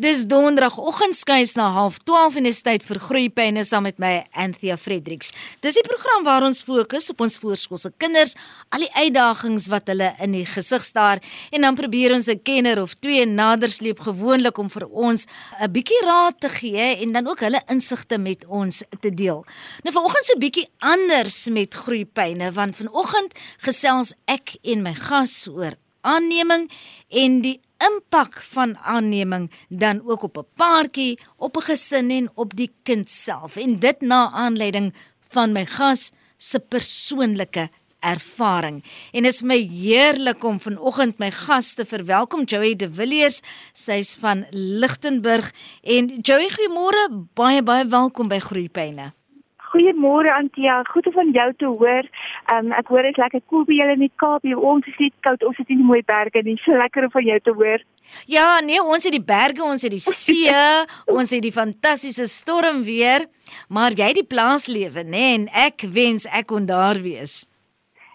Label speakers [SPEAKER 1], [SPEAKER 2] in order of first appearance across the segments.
[SPEAKER 1] Dis donderdagoggend skuis na 12:30 en is tyd vir groeipyne saam met my Anthea Fredericks. Dis die program waar ons fokus op ons voorskoolse kinders, al die uitdagings wat hulle in die gesig staar en dan probeer ons 'n kenner of twee nadersleep gewoonlik om vir ons 'n bietjie raad te gee en dan ook hulle insigte met ons te deel. Nou vanoggend so bietjie anders met groeipyne want vanoggend gesels ek en my gas oor aanneming en die impak van aanneming dan ook op 'n paartjie, op 'n gesin en op die kind self. En dit na aanleiding van my gas se persoonlike ervaring. En dit is my heerlik om vanoggend my gas te verwelkom, Joey De Villiers. Sy's van Lichtenburg en Joey, goeiemôre. Baie baie welkom by Groepyne.
[SPEAKER 2] Goeiemôre Antia, goed om van jou te hoor. Um, ek hoor dit is lekker koel by julle in die Kaap. Ons is net koud. Ons het nie mooi berge nie. So lekker om van jou te hoor.
[SPEAKER 1] Ja, nee, ons het die berge, ons het die see, ons het die fantastiese stormweer, maar jy die plaaslewe, nê, nee, en ek wens ek kon daar wees.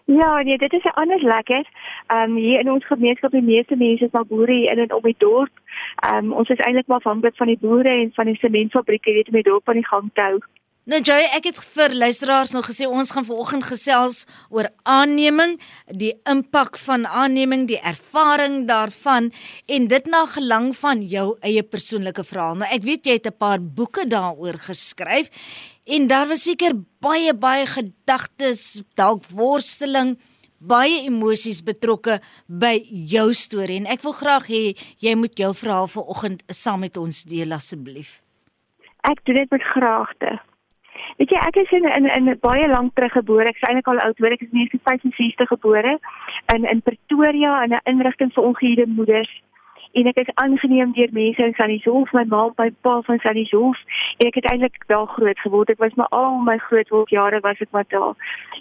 [SPEAKER 2] Ja, nee, dit is anders lekker. Ehm um, hier in ons gemeenskap, die meeste mense is maar boere in en om die dorp. Ehm um, ons is eintlik maar afhanklik van die boere en van die sementfabrieke weet om die dorp aan die gang te hou.
[SPEAKER 1] Nou Joy, ek het vir luisteraars nog gesê ons gaan vanoggend gesels oor aanneming, die impak van aanneming, die ervaring daarvan en dit na gelang van jou eie persoonlike verhaal. Nou ek weet jy het 'n paar boeke daaroor geskryf en daar was seker baie baie gedagtes, dalk worsteling baie emosies betrokke by jou storie en ek wil graag hê jy moet jou verhaal vanoggend saam met ons deel asseblief.
[SPEAKER 2] Ek doen dit met graagte. Weet jy, ek is in in, in baie lank terug gebore. Ek is eintlik al oud, hoor ek is 1965 gebore in in Pretoria in 'n inrigting vir ongehuurde moeders. En ek is aangeneem deur mense in Sannieshof, my ma, my pa van Sannieshof. En ek het eintlik daar groot geword. Ek was maar al my grootword jare was ek maar daar.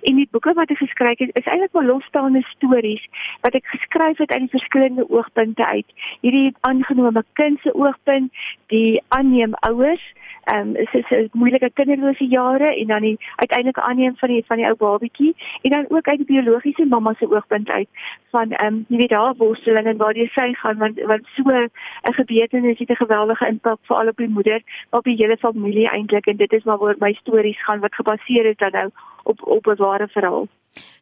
[SPEAKER 2] En die boeke wat ek geskryf het, is eintlik maar losstaande stories wat ek geskryf het uit die verskillende oogpunte uit. Hierdie aangenome kind se oogpunt, die aanneem ouers ehm um, is dit 'n moeilike kinderlose jare en dan die uiteindelike aanneem van die van die ou babatjie en dan ook uit die biologiese mamma se oogpunt uit van ehm um, jy weet daar worsteling en waar jy sy gaan want want so 'n gebeurtenis het 'n geweldige impak vir al op die moeder op die hele familie eintlik en dit is maar waar my stories gaan wat gebaseer is dan nou op op 'n ware verhaal.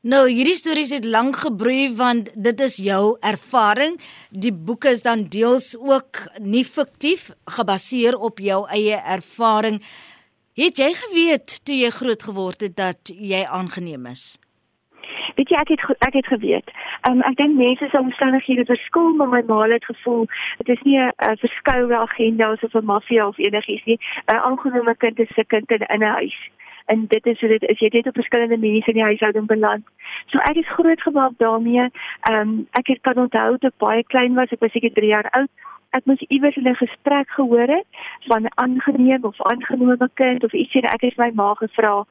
[SPEAKER 1] Nou, hierdie stories het lank gebroei want dit is jou ervaring. Die boek is dan deels ook nie fiktief gebaseer op jou eie ervaring. Het jy geweet toe jy groot geword het dat jy aangeneem is?
[SPEAKER 2] Weet jy ek het ek het geweet. Um, ek dink mense se omstandighede verskil, maar my ma het gevoel dit is nie 'n verskoue agenda of 'n maffia of enigiets nie. 'n Aangenome kind is 'n kind in 'n huis en dit is hoe dit is jy het op verskillende mense in die huishouding beland. So ek is groot gemaak daarmee. Ehm um, ek het kan onthou toe baie klein was, ek was seker 3 jaar oud ek moes iewers 'n gesprek gehoor het van aangeneem of aangenome kind of ietsie en ek het my ma gevra,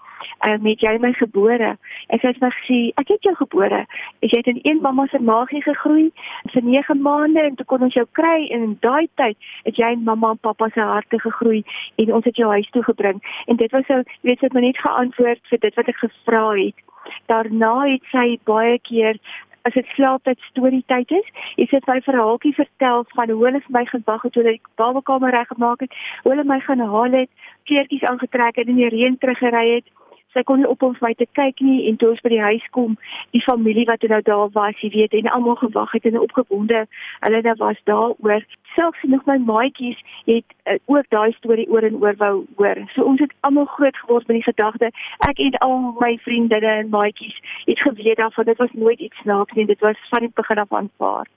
[SPEAKER 2] "Uh met jy my gebore?" Ek het vir gesê, "Ek het jou gebore. Jy het in een mamma se maagie gegroei vir 9 maande en toe kon ons jou kry en in daai tyd het jy in mamma en pappa se harte gegroei en ons het jou huis toe gebring." En dit was so, weet jy, het my net geantwoord vir dit wat ek gevra het. Daarna het sy baie keer as dit slaaptyd storie tyd is, is dit my verhaaltjie vertel van hoe hulle vir my gewag het toe hulle die babakamer reggemaak het, hoe hulle my gaan haal het, kleertjies aangetrek het en in die reën teruggery het sy kon nie op ons my te kyk nie en toe ons by die huis kom, die familie wat nou daar was, jy weet, en almal gewag het en opgewonde. Hulle nou was daaroor. Selfs nog my maatjies het uh, ook daai storie oor en oor wou hoor. So ons het almal groot geword met die gedagte ek en al my vriendinne en maatjies het geweet daarvan dit was nooit iets snaaks nie. Dit was van die begin af aanvaar.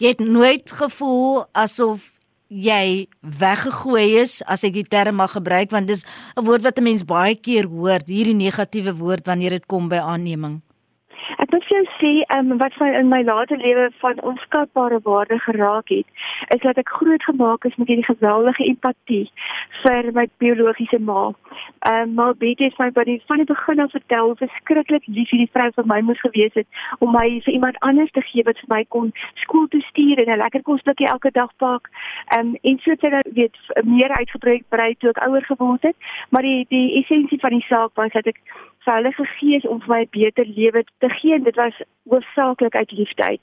[SPEAKER 1] Jy het nooit gevoel asof jy weggegooi is as ek die term mag gebruik want dis 'n woord wat 'n mens baie keer hoor hierdie negatiewe woord wanneer dit kom by aanneming?
[SPEAKER 2] Ek moet jou sê, um, wat my in my later lewe van onskatbare waarde geraak het, is dat ek groot gemaak is met hierdie geweldige empatie vir my biologiese ma. Um, maar Betty het my by die van die begin af vertel hoe verskriklik lief hierdie vrou vir my moes gewees het om my vir iemand anders te gee wat vir my kon skool toe stuur en 'n lekker kosblikkie elke dag pak. Um, en so het sy dan weet meer uitgebrei brei toe ek ouer geword het, maar die die essensie van die saak was dat ek vir hulle gegee is om vir my 'n beter lewe te gee en dit was hoofsaaklik uit liefde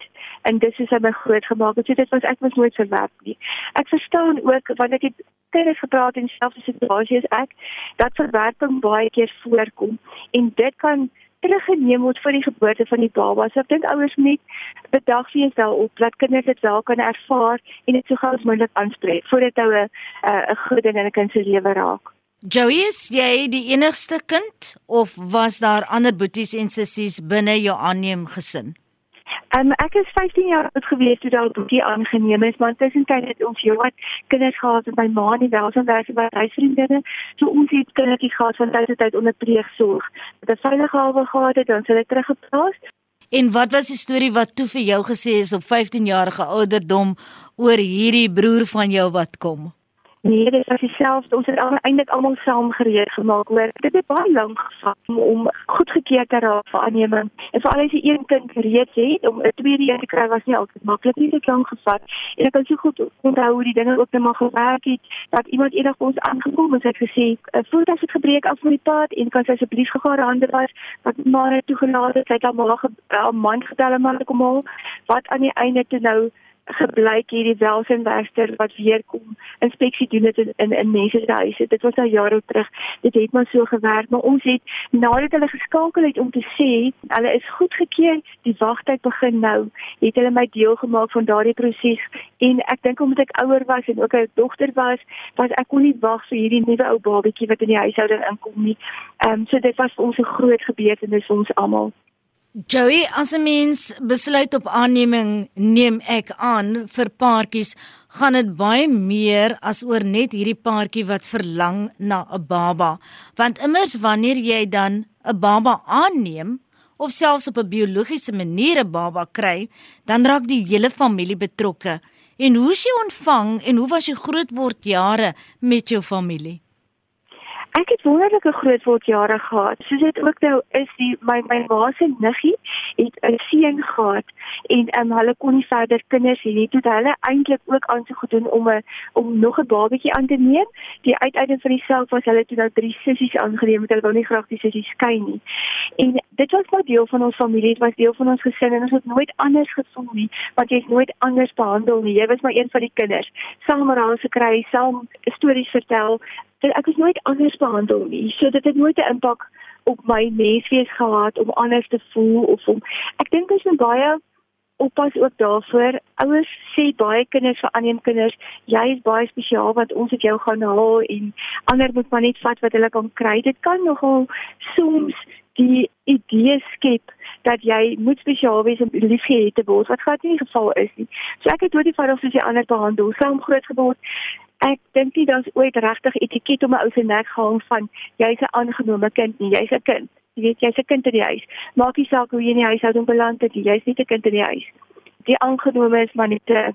[SPEAKER 2] en dis is hy my groot gemaak het so dit was ek was nooit verwerp nie ek verstaan ook ek het kinders gepraat in selfde situasies ek dat verwerping baie keer voorkom en dit kan teruggeneem word vir die geboorte van die baba. So ek dink ouers moet bedag wees daarop dat kinders dit wel kan ervaar en dit so gou as moontlik aanspreek voordat hulle uh, 'n groot ding in 'n kind se lewe raak.
[SPEAKER 1] Joey, is jy die enigste kind of was daar ander boeties en sissies binne jou aanneem gesin?
[SPEAKER 2] Um, ek is 15 jaar oud gewees toe daai boetie aangeneem is, maar tussentyd het ons heelwat kinders gehad met my ma en welsinwerk by huisvriendinne. So ons het kindertjies gehad van tyd tot tyd onder pleegsorg. Met 'n veilige hawe gehad het, dan hulle teruggeplaas.
[SPEAKER 1] En wat was die storie wat toe vir jou gesê is op 15 jarige ouderdom oor hierdie broer van jou wat kom?
[SPEAKER 2] Nee, dit was dieselfde. Ons het eintlik almal saam gereed gemaak hoor. Dit het baie lank gevat om, om goedgekeur te raak vir aanneming. En veral as jy een kind gereed het om 'n tweede een te kry was nie altyd maklik nie. Dit het lank gevat. En ek kan so goed onthou hoe die dinge ook net maar gewerk het dat iemand eendag ons aangekom en het gesê, "Voet as dit gebreek af van die pad en kan asseblief gegarandeer was wat maar toegelaat het. Sy het al maar 'n man getel en maar kom al wat aan die einde toe nou gebleik hierdie welsinwerker wat weer kom inspeksie doen dit in in, in mense se huise. Dit was al jare terug. Dit het maar so gewerk, maar ons het nadat hulle geskakel het om te sê hulle is goedgekeur, die wagtyd begin nou, het hulle my deel gemaak van daardie proses en ek dink omdat ek ouer was en ook 'n dogter was, was ek kon nie wag vir hierdie nuwe ou babatjie wat in die huishouding inkom nie. Ehm um, so dit was vir ons 'n groot gebeurtenis ons almal.
[SPEAKER 1] Joey, as 'n mens besluit op aanneming, neem ek aan vir paartjies, gaan dit baie meer as oor net hierdie paartjie wat verlang na 'n baba. Want immers wanneer jy dan 'n baba aanneem of selfs op 'n biologiese manier 'n baba kry, dan raak die hele familie betrokke. En hoe is jy ontvang en hoe was jy grootword jare met jou familie?
[SPEAKER 2] Ek het wonderlike grootwordjare gehad. Soos dit ook nou is, die my my ma se niggie het 'n seun gehad en um, hulle kon nie verder kinders hê nie. Toe hulle eintlik ook aansoek gedoen om 'n om nog 'n babatjie aan te neem. Die uiteinde van die saak was hulle toe nou drie sissies aangeneem met hulle wou nie graag die sissies skei nie. En dit was nou deel van ons familie, dit was deel van ons gesin en ons het nooit anders gevoel nie, want jy is nooit anders behandel nie. Jy was maar een van die kinders. Saam met hulle gekry, saam stories vertel, dat ek is nooit anders behandel nie. So dit het nooit 'n impak op my menswees gehad om anders te voel of om ek dink dit is baie oppas ook daarvoor. Ouers sê baie kinders vir ander kinders, jy is baie spesiaal want ons het jou gaan haal en ander moet maar net vat wat hulle kan kry. Dit kan nogal soms die idee skep dat jy moet spesiaal wees om liefgehad te word wat glad nie geval is nie. So ek het ooit die vader soos die ander behandel, saam groot geword ek dink nie daar's ooit regtig etiket om 'n ou se nek gehang van jy's 'n aangenome kind nie, jy's 'n kind. Jy weet jy's 'n kind in die huis. Maak nie saak hoe jy in die huishouding beland het, jy's nie 'n kind in die huis. Die aangenome is maar net 'n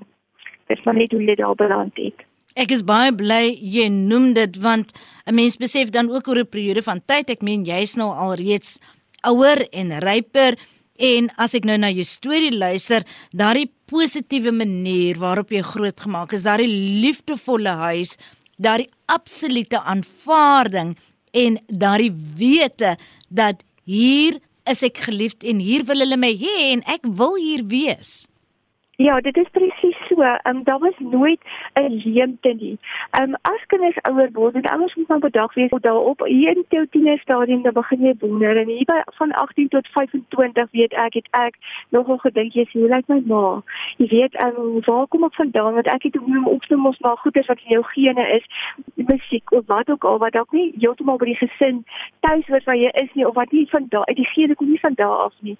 [SPEAKER 2] dis maar net hoe jy daar beland het.
[SPEAKER 1] Ek is baie bly jy noem dit want 'n mens besef dan ook oor 'n periode van tyd. Ek meen jy's nou al reeds ouer en ryper en as ek nou na jou storie luister, daardie positiewe manier waarop jy grootgemaak is, daardie liefdevolle huis, daardie absolute aanvaarding en daardie wete dat hier is ek geliefd en hier wil hulle my hê en ek wil hier wees.
[SPEAKER 2] Ja, dit is presies so. Ehm um, daar was nooit 'n leemte nie. Ehm um, as kinders ouer word, dan ouers moet maar bedag wees daarop. Hier in jou tienerstadium dan begin jy wonder en hier by van 18 tot 25 weet ek het ek nogal gedink jy sien hoe lyk my ma. Jy weet ehm um, waar kom ek vandaan want ek het hoe om opstem mos maar goeders wat in jou gene is. Musiek of wat ook al wat dalk nie heeltemal by die gesin tuis hoort waar jy is nie of wat nie van daar uit die gene kom nie van daar af nie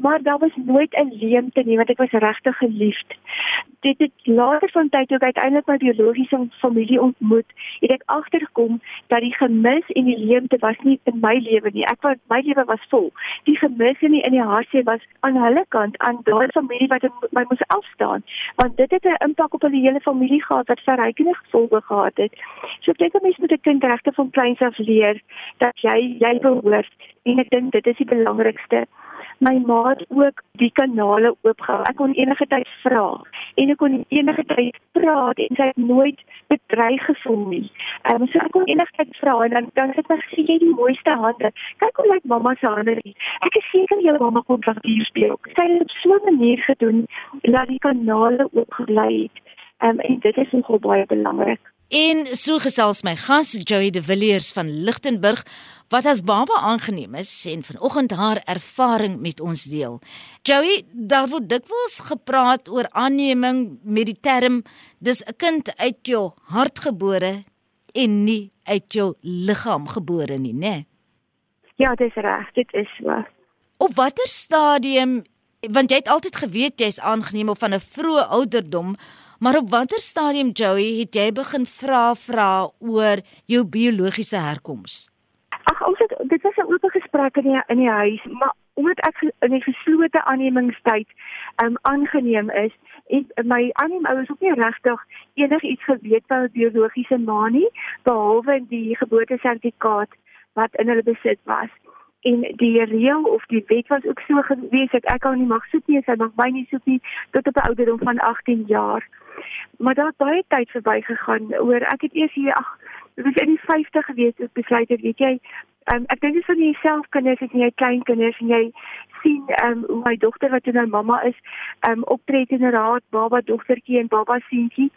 [SPEAKER 2] maar daar was nooit 'n leemte nie want ek was regtig geliefd. Dit het later van tyd ook uiteindelik my biologiese familie ontmoet, het ek agtergekom dat die gemis en die leemte was nie in my lewe nie. Ek was my lewe was vol. Die gemis en die in die hartseer was aan hulle kant, aan daai familie wat my moes afstaan, want dit het 'n impak op hulle hele familie gehad wat verrykende gevolge gehad het. So ek dink 'n mens moet 'n kind regtig van kleins af leer dat jy jy behoort en ek dink dit is die belangrikste my ma het ook die kanale oopgehou. Ek kon enige tyd vra en ek kon enige tyd praat en sy het nooit bedreig gevoel nie. Ehm um, so ek kon enige tyd vra en dan dan het ek gesê jy die mooiste hande. Kyk hoe lyk mamma se hande. Ek is seker jou mamma kon van hier speel. Sy het op so 'n manier gedoen dat die kanale oopgelei het. Ehm um, en dit is nogal baie belangrik.
[SPEAKER 1] En so gesels my gas Joey De Villiers van Lichtenburg wat as baba aangeneem is en vanoggend haar ervaring met ons deel. Joey, daar word dikwels gepraat oor aanneming met die term dis 'n kind uit jou hart gebore en nie uit jou liggaam gebore nie, né?
[SPEAKER 2] Ja, dis reg, dit is so.
[SPEAKER 1] Op watter stadium want jy het altyd geweet jy's aangeneem of van 'n vroeë ouderdom Maar op watter stadium Joey het jy begin vra vra oor jou biologiese herkoms?
[SPEAKER 2] Ag, ons het dit was 'n oop gesprek in die in die huis, maar omdat ek in 'n geslote aannemingstyd um aangeneem is, het my aanneemouers ook nie regtig enigiets geweet van die biologiese ma nie, behalwe die geboortesertifikaat wat in hulle besit was en die reël of die wet was ook so gewees dat ek al nie mag soek nie, sy mag my nie soek nie tot op 'n ouderdom van 18 jaar. Maar daar het baie tyd verbygegaan oor ek het eers hier ag dit was in die 50 gewees ek besluit het weet jy um, ek dink dis van jouself kinders as jy klein kinders en jy sien um, hoe my dogter wat nou mamma is um, optree in 'n raad baba dogtertjie en baba seentjie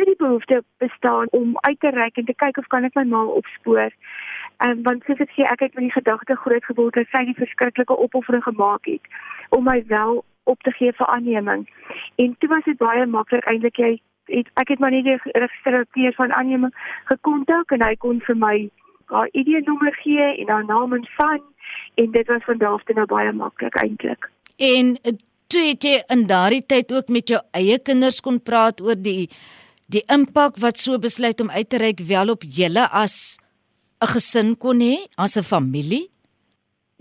[SPEAKER 2] dit die behoefte bestaan om uit te reik en te kyk of kan ek my ma opspoor um, want soos ek sê ek het met die gedagte groot geword dat sy die verskriklike opoffering gemaak het om my wel op te gee vir aanneming. En toe was dit baie maklik eintlik jy het, ek het maar net die registreer van aanneming gekontak en hy kon vir my haar ID-nommer gee en haar naam en van en dit was van daar af toe nou baie maklik eintlik.
[SPEAKER 1] En toe het jy in daardie tyd ook met jou eie kinders kon praat oor die die impak wat so besluit om uit te reik wel op julle as 'n gesin kon hê, as 'n familie?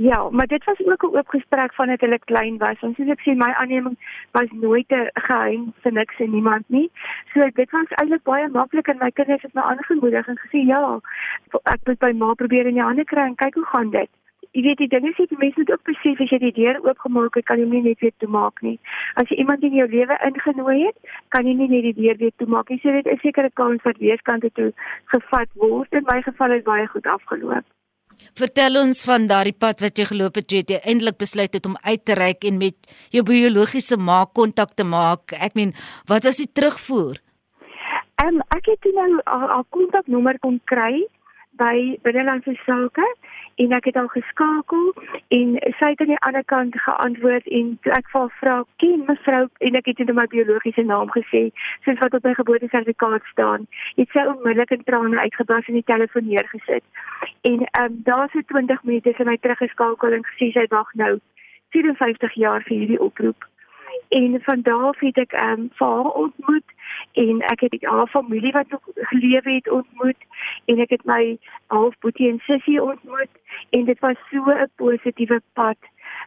[SPEAKER 2] Ja, maar dit was ook 'n oop gesprek van dit hulle klein was. Ons soos ek sê my aanneming was nooit 'n geheim vir niks en niemand nie. So dit was eintlik baie maklik en my kinders het my aangemoedig en gesê ja, ek moet by ma probeer in die hande kry en kyk hoe gaan dit. Jy weet die ding is jy mense moet ook besef as jy die deur oopgemaak het, kan jy nie net weer toemaak nie. As jy iemand in jou lewe ingenooi het, kan jy nie net die deur weer toemaak nie. So dit is seker 'n kans wat weerskante toe gevat word. In my geval het baie goed afgeloop.
[SPEAKER 1] Vertel ons van daardie pad wat jy geloop het toe jy eintlik besluit het om uit te reik en met jou biologiese ma kontak te maak. Ek meen, wat was die terugvoer?
[SPEAKER 2] Ehm um, ek het nou al kontaknommer kon kry by binnelandse sake en ek het al geskakel en sy het aan die ander kant geantwoord en ek vra vra ken mevrou? En ek het net my biologiese naam gesê soos wat op my geboortesertifikaat staan. Het sy onmiddellik in trane uitgebars en die telefoon neergesit. En um, daar so 20 minute sy my teruggeskakel en gesê sy wag nou. 54 jaar vir hierdie oproep en van daar af het ek ehm um, haar ontmoet en ek het haar familie wat nog gelewe het ontmoet en ek het my halfboetie en sussie ontmoet en dit was so 'n positiewe pad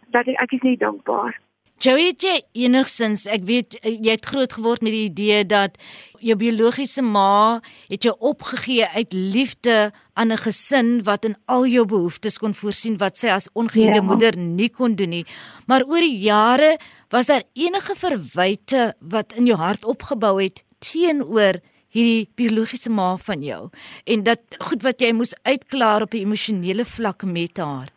[SPEAKER 2] dat ek ek is net dankbaar.
[SPEAKER 1] Joey, jy enigsins, ek weet jy het groot geword met die idee dat jou biologiese ma het jou opgegee uit liefde aan 'n gesin wat in al jou behoeftes kon voorsien wat sy as ongehuwde ja. moeder nie kon doen nie. Maar oor die jare was daar enige verwyte wat in jou hart opgebou het teenoor hierdie biologiese ma van jou en dat goed wat jy moes uitklaar op 'n emosionele vlak met haar.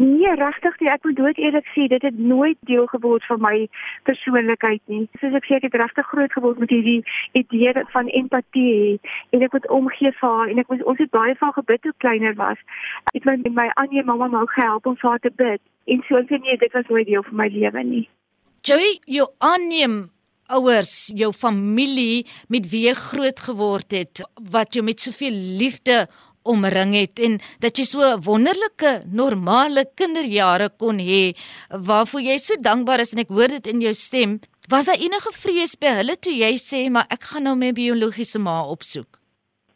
[SPEAKER 2] Nee, regtig nie. Ek moet dood eerlik sê, dit het nooit deel geword van my persoonlikheid nie. Soos ek sê, ek het regtig groot geword met hierdie idee van empatie en ek moet omgee vir haar en ek moet ons het baie van gebid toe kleiner was. Ek het my my Anje mamma nou gehelp om vir haar te bid. En so ek nee, dit was nooit deel van my lewe nie.
[SPEAKER 1] Joey, jou aanneem ouers, jou familie met wie jy groot geword het, wat jou met soveel liefde omring het en dat jy so wonderlike normale kinderjare kon hê waarvoor jy so dankbaar is en ek hoor dit in jou stem was daar enige vrees by hulle toe jy sê maar ek gaan nou my biologiese ma opsoek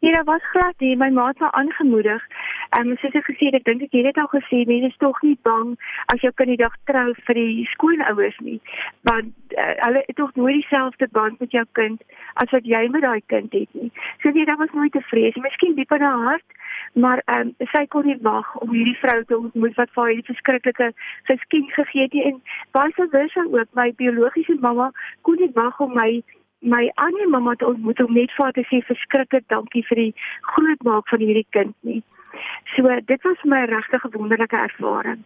[SPEAKER 2] Nee, daar was glad nie. My ma het aangemoedig. Ehm um, soos ek gesê het, ek dink ek het dit al gesê, mense is tog nie bang as jou kind die dag trou vir die skoonouers nie, want uh, hulle het tog nooit dieselfde band met jou kind as wat jy met daai kind het nie. So nee, daar was nooit te vrees. Miskien diep in haar hart, maar ehm um, sy kon nie wag om hierdie vrou te ontmoet wat vir haar hierdie verskriklike geskenk gegee het en baie versa ook my biologiese mamma kon nie wag om my my ander mamma te ontmoet om net vir haar te sê verskriklik dankie vir die grootmaak van hierdie kind nie. So dit was my regtig 'n wonderlike ervaring.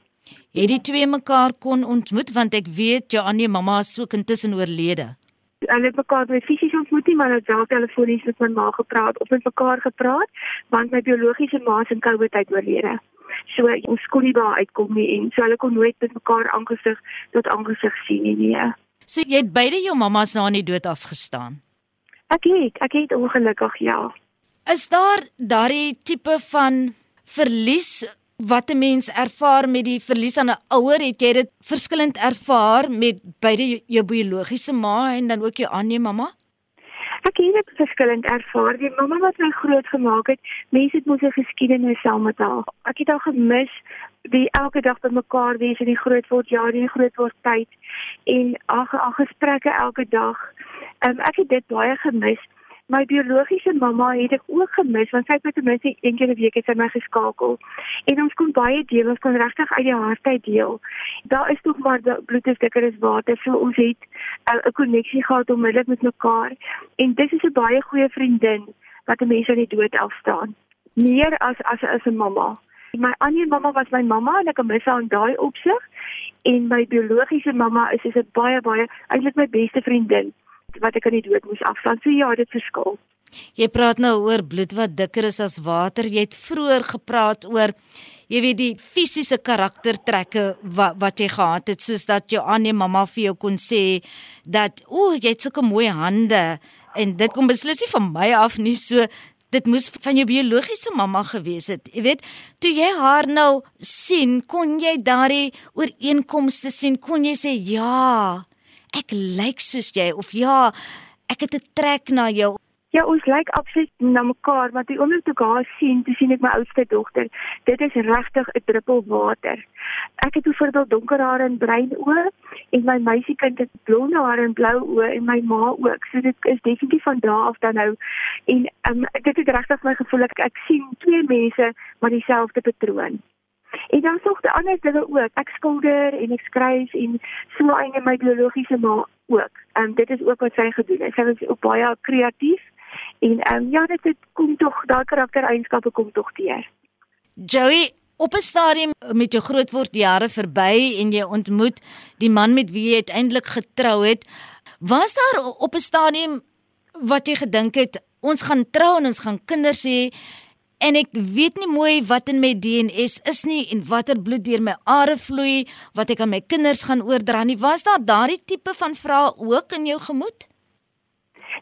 [SPEAKER 1] Het die twee mekaar kon ontmoet want ek weet jou ander mamma is ook intussen oorlede.
[SPEAKER 2] Hulle het mekaar by fisies ontmoet nie, maar hulle het wel telefonies met my ma gepraat, op met mekaar gepraat, want my biologiese ma is in COVID tyd oorlede. So ons kon nie daar uitkom nie en so hulle kon nooit met mekaar aangesig tot aangesig sien nie. nie.
[SPEAKER 1] So jy het beide jou mammas na die dood afgestaan.
[SPEAKER 2] Ek het, ek het ongelukkig ja.
[SPEAKER 1] Is daar daardie tipe van verlies wat 'n mens ervaar met die verlies aan 'n ouer? Het jy dit verskillend ervaar met beide jou biologiese ma en dan ook jou ander mamma?
[SPEAKER 2] Ek het dit verskillend ervaar. Die mamma wat my groot gemaak het, mense het mos 'n geskiedenis saam met haar. Ek het haar gemis die elke dag by mekaar wees in die groot word jaar in die groot word tyd en ag gesprekke elke dag. Um, ek het dit baie gemis. My biologiese mamma het ek ook gemis want sy het met ten minste een keer 'n week het sy my geskakel. En ons kon baie deel, ons kon regtig uit die hart uit deel. Daar is tog maar bloed is dikker as water, so ons het uh, 'n uh, koneksie gehad onmiddellik met mekaar. En dis is 'n baie goeie vriendin wat 'n mens aan die dood afstaan. Meer as as as 'n mamma. My ander mamma was my mamma en ek mis haar in daai opsig. En my biologiese mamma is is 'n baie baie eintlik my beste vriendin wat ek aan die dood moes afstaan. So ja, dit verskil.
[SPEAKER 1] Jy praat nou oor bloed wat dikker is as water. Jy het vroeër gepraat oor jy weet die fisiese karaktertrekke wat wat jy gehad het soos dat jou ander mamma vir jou kon sê dat o, jy het sulke mooi hande en dit kom beslis nie van my af nie. So dit moes van jou biologiese mamma gewees het. Jy weet, toe jy haar nou sien, kon jy daardie ooreenkomste sien? Kon jy sê ja, ek lyk soos jy of ja, ek het 'n trek na jou.
[SPEAKER 2] Ja, ons lyk absoluut na mekaar, want die oomblik toe ek haar sien, toe sien ek my oudste dogter. Dit is regtig 'n druppel water. Ek het byvoorbeeld donker hare en bruin oë en my meisiekind het blonde hare en blou oë en my ma ook. So dit is definitief van daardie af dan nou. En um, dit het regtig my gevoel ek ek sien twee mense maar dieselfde patroon. En dan sou die ander dinge ook. Ek skilder en ek skryf en so in my biologiese ma ook. En dit is ook wat sy gedoen het. Sy was ook baie kreatief en ehm um, ja, dit het kom tog daai karaktereienskappe kom tog teer.
[SPEAKER 1] Joey Op 'n stadium met jou grootword jare verby en jy ontmoet die man met wie jy uiteindelik getrou het, was daar op 'n stadium wat jy gedink het ons gaan trou en ons gaan kinders hê en ek weet nie mooi wat in my DNS is nie en watter bloed deur my are vloei wat ek aan my kinders gaan oordra nie. Was daar daardie tipe van vrae ook in jou gemoed?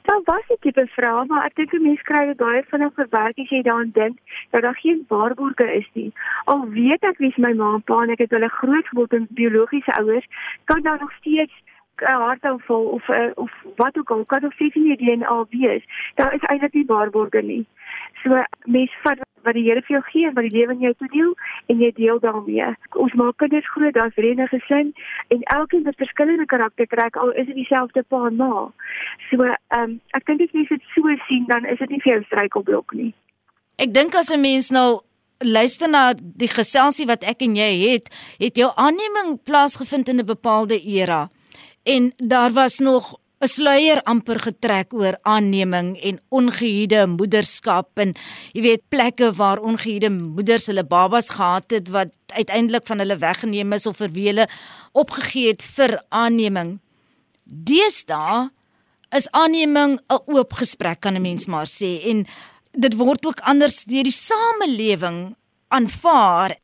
[SPEAKER 2] Daar was 'n tipe vrae, maar ek dink mense kry dit baie vinnig verwerk as jy daaraan dink dat daar geen waarborge is nie. Al weet ek wie my ma en pa en ek het hulle grootgeword in biologiese ouers, kan daar nog steeds 'n hartaanval of of wat ook al kan of steeds nie DNA wees. Daar is eintlik nie waarborge nie. So mens vat wat die Here vir jou gee en wat die lewe in jou toedeel en jy deel daarmee. Ons maak kinders groot, daar's rene gesin en elkeen het verskillende karaktertrek al is dit dieselfde pa en ma. So ehm um, ek dink as jy dit so sien dan is dit nie vir jou struikelblok nie.
[SPEAKER 1] Ek dink as 'n mens nou luister na die geselsie wat ek en jy het, het jou aanneming plaasgevind in 'n bepaalde era en daar was nog 'n sluier amper getrek oor aanneming en ongehuide moederskap en jy weet plekke waar ongehuide moeders hulle babas gehad het wat uiteindelik van hulle weggeneem is of vir wie hulle opgegee het vir aanneming. Deesdae is aanneming 'n oop gesprek kan 'n mens maar sê en dit word ook anders deur die samelewing aanvaar.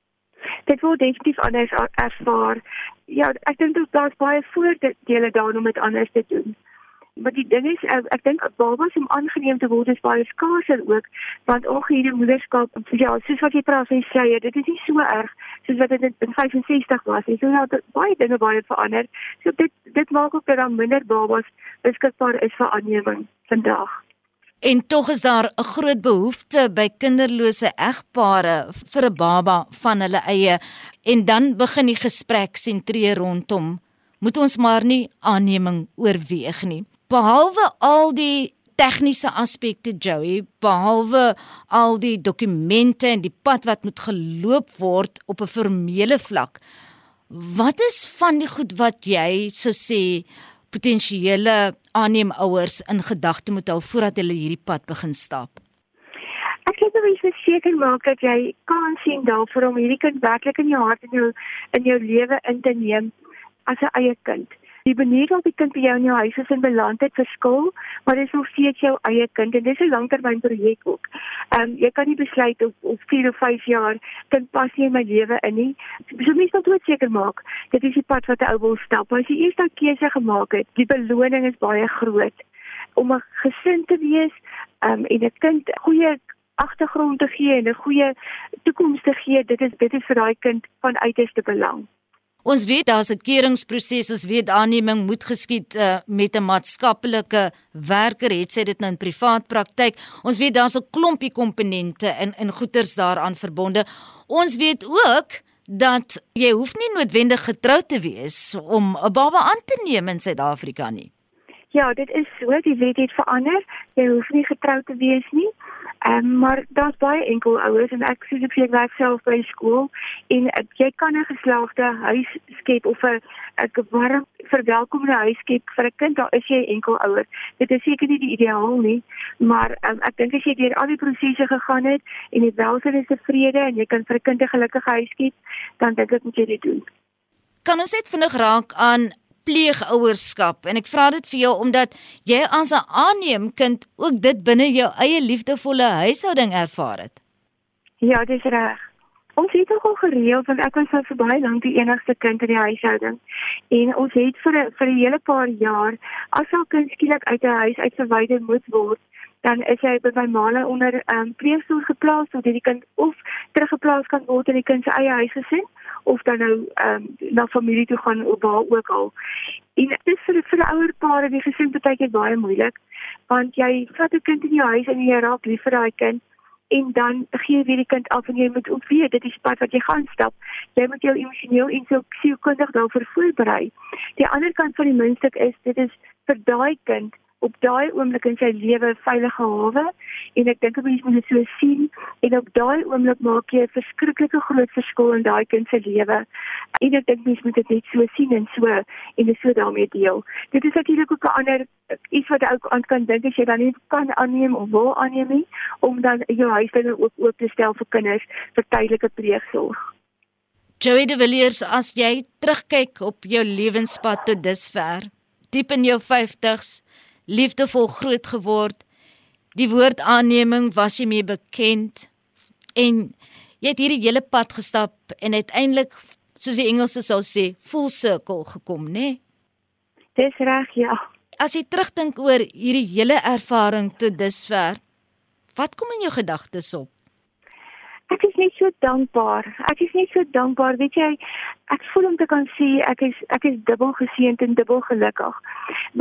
[SPEAKER 2] Dit word definitief anders ervaar ja, ek dink daar's baie voordele daarin om dit anders te doen. Maar die ding is ek, ek dink babas om aangeneem te word is baie skaarser ook want ongehuurde moederskap ja, soos wat jy praat sê, dit is nie so erg soos wat dit in 65 was nie. So ja, baie dinge baie verander. So dit dit maak ook dat daar minder babas beskikbaar is vir aanneming vandag.
[SPEAKER 1] En tog is daar 'n groot behoefte by kinderlose egpare vir 'n baba van hulle eie en dan begin die gesprek sentreer rondom moet ons maar nie aanneming oorweeg nie. Behalwe al die tegniese aspekte Joey, behalwe al die dokumente en die pad wat moet geloop word op 'n formele vlak. Wat is van die goed wat jy sou sê potensiële aanneemouers in gedagte moet hou voordat hulle hierdie pad begin stap?
[SPEAKER 2] Ek dink jy moet seker maak dat jy kan sien daarvoor om hierdie kind werklik in jou hart en jou in jou lewe in te neem as 'n eie kind. Die manier waarop die kind by jou in jou huis is en beland het verskil, maar dit is nog steeds jou eie kind en dis 'n langtermynprojek ook. Ehm um, jy kan nie besluit op op 4 of 5 jaar kind pas nie in my lewe in nie. Mens moet dit seker maak. Dit is die pad wat 'n ou wil stap. As jy eers daai keuse gemaak het, die beloning is baie groot om 'n gesin te wees ehm um, en 'n kind goeie agtergrond te gee en 'n goeie toekoms te gee. Dit is dit is vir daai kind van uiterste belang.
[SPEAKER 1] Ons weet daar's 'n keringproses, ons weet aanneming moet geskied uh, met 'n maatskaplike werker, het sy dit nou in privaat praktyk. Ons weet daar's 'n klompie komponente in in goeders daaraan verbonde. Ons weet ook dat jy hoef nie noodwendig getroud te wees om 'n baba aan te neem in Suid-Afrika nie.
[SPEAKER 2] Ja, dit is so, die wet het verander. Jy hoef nie getroud te wees nie. Ehm um, maar daar's baie enkel ouers en ek sê ek werk self by skool en uh, jy kan 'n geslaagde huis skep of 'n 'n warm verwelkomende huis skep vir 'n kind, daar is jy enkel ouer. Dit is seker nie die ideaal nie, maar um, ek dink as jy deur al die prosesse gegaan het en die welsyn is tevrede en jy kan vir 'n kind 'n gelukkige huis skep, dan dink ek moet jy dit doen.
[SPEAKER 1] Kan ons net vinnig raak aan pleegouerskap en ek vra dit vir jou omdat jy as 'n aanneemkind ook dit binne jou eie liefdevolle huishouding ervaar het.
[SPEAKER 2] Ja, dis reg. Ons het ook al gereël want ek was nou vir baie lank die enigste kind in die huishouding. En ons het vir vir 'n hele paar jaar as al kind skielik uit 'n huis uit verwyder moet word, dan is hy by my maale onder ehm um, pleegsorg geplaas sodat die kind of teruggeplaas kan word in die kind se eie huisgesin of dan nou ehm um, na familie toe gaan of waar ook al. En dit is vir vir die ouer pare die gesin baie keer baie moeilik want jy vat 'n kind in jou huis en jy raak lief vir daai kind en dan gee jy weer die kind af en jy moet ook weet dit is pad wat jy gaan stap. Jy moet jou emosioneel en so sielkundig daarvoor voorberei. Die ander kant van die muntstuk is dit is vir daai kind op daai oomblik in sy lewe 'n veilige hawe en ek dink 'n mens moet dit so sien en op daai oomblik maak jy 'n verskriklike groot verskil in daai kind se lewe en ek dink mens moet dit net so sien en so en dit so daarmee deel. Dit is natuurlik ook 'n ander iets wat ook aan kan dink as jy dan nie kan aanneem of wil aanneem nie om dan jou huis dan ook oop te stel vir kinders vir tydelike pleegsorg.
[SPEAKER 1] Joey de Villiers, as jy terugkyk op jou lewenspad tot dusver, diep in jou 50s, liefdevol groot geword. Die woord aanneming was jy mee bekend en jy het hierdie hele pad gestap en uiteindelik soos die Engelse sou sê, full circle gekom, né? Nee?
[SPEAKER 2] Dis reg, ja.
[SPEAKER 1] As jy terugdink oor hierdie hele ervaring tot dusver, wat kom in jou gedagtes op?
[SPEAKER 2] Ek is net so dankbaar. Ek is net so dankbaar. Weet jy, ek voel om te kan sê ek is ek is dubbel geseënd en dubbel gelukkig.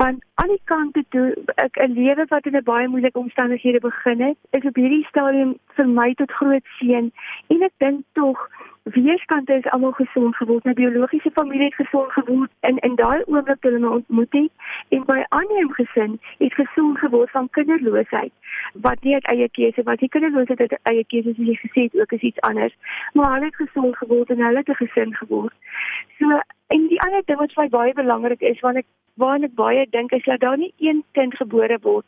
[SPEAKER 2] Want aan die kant toe ek 'n lewe wat in 'n baie moeilike omstandighede begin het, is op hierdie stadium vir my tot groot seën en ek dink tog weerskante is almal gesond geword, my biologiese familie het gesond geword en in daai oomblik toe hulle my ontmoet het en my ander gesin het gesond geword van kinderloosheid wat nie uit eie keuse was, die kinderloosheid uit eie keuse soos jy gesê het ook is iets anders, maar hulle het gesond geword en hulle het 'n gesin geword. So en die ander ding wat vir my baie belangrik is, want ek waarna ek baie dink is dat daar nie een kind gebore word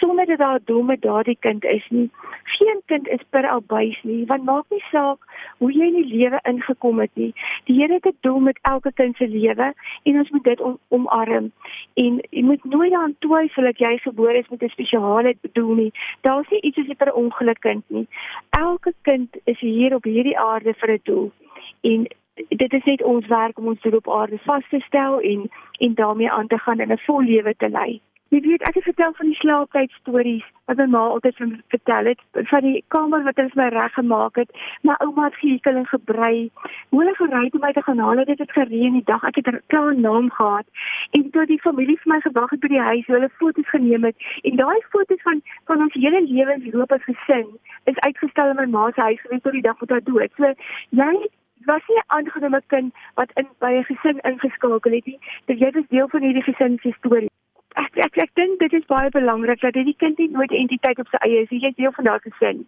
[SPEAKER 2] sonder dat daar 'n doel met daardie kind is nie. Geen kind is per albuis nie, want maak nie saak hoe jy in die lewe ingekom het nie. Die Here het 'n doel met elke kind se lewe en ons moet dit om, omarm. En jy moet nooit aan twyfel dat jy gebore is met 'n spesiale doel nie. Daar's nie iets as jy per ongeluk kind nie. Elke kind is hier op hierdie aarde vir 'n doel. En dit is net ons werk om ons doel op aarde vas te stel en en daarmee aan te gaan en 'n vol lewe te lei. Jy weet, ek het vertel van die slaaptyd stories wat my ma altyd vir vertel het van die kamer wat hulle vir my reggemaak het. My ouma het gehekel en gebrei. Hoe hulle gery het om my te gaan haal, dit het gereën die dag. Ek het 'n klaar naam gehad. En toe die familie vir my gewag het by die huis, hulle foto's geneem het en daai foto's van van ons hele lewensloop as gesin is uitgestel in my ma se huis gewees tot die dag wat haar dood. So jy was nie 'n aangenome kind wat in by 'n gesin ingeskakel het nie. Dit jy was deel van hierdie gesin se storie ek ek ek dink dit is baie belangrik dat hierdie kind nie nooit identiteit op sy eie is. Jy is deel van daardie gesin.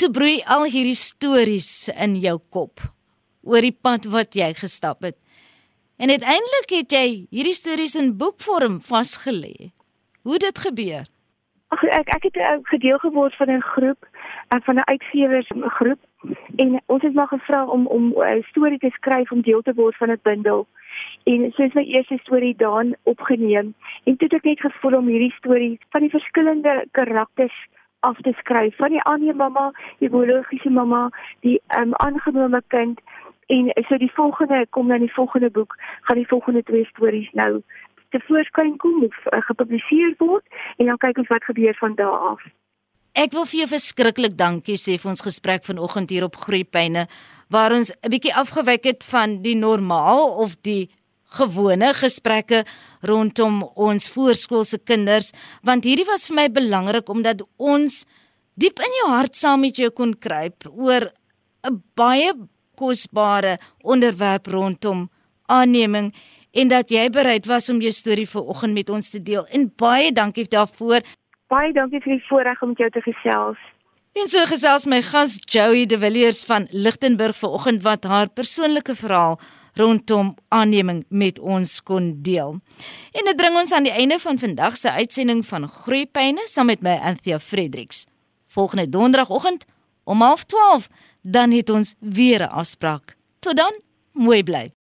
[SPEAKER 1] Toe broei al hierdie stories in jou kop oor die pad wat jy gestap het. En uiteindelik het jy hierdie stories in boekvorm vasgelê. Hoe dit gebeur?
[SPEAKER 2] Ag ek ek het gedeel geword van 'n groep uh, van 'n uitgewers groep en ons het maar gevra om om 'n uh, storie te skryf om deel te word van 'n bundel en soos my eerste storie daan opgeneem en toe het ek net gevoel om hierdie storie van die verskillende karakters af te skryf van die ander mamma, die biologiese mamma, die um, aangenome kind en so die volgende kom dan die volgende boek gaan die volgende twee stories nou te voorskyn kom of uh, gepubliseer word en dan kyk ons wat gebeur van daar af.
[SPEAKER 1] Ek wil vir jou verskriklik dankie sê vir ons gesprek vanoggend hier op Groepyne waar ons 'n bietjie afgewyk het van die normaal of die gewone gesprekke rondom ons voorskoolse kinders want hierdie was vir my belangrik omdat ons diep in jou hart saam met jou kon kruip oor 'n baie kosbare onderwerp rondom aanneming en dat jy bereid was om jou storie vanoggend met ons te deel. En baie dankie daarvoor
[SPEAKER 2] baie dankie vir die voorreg om met jou te gesels
[SPEAKER 1] En so gesels my gas Joey De Villiers van Lichtenburg vanoggend wat haar persoonlike verhaal rondom aanneming met ons kon deel. En dit bring ons aan die einde van vandag se uitsending van Groeipyne saam met my Anthea Fredericks. Volgende donderdagoggend om 12:30 dan het ons weer 'n afspraak. Tot dan, mooi bly.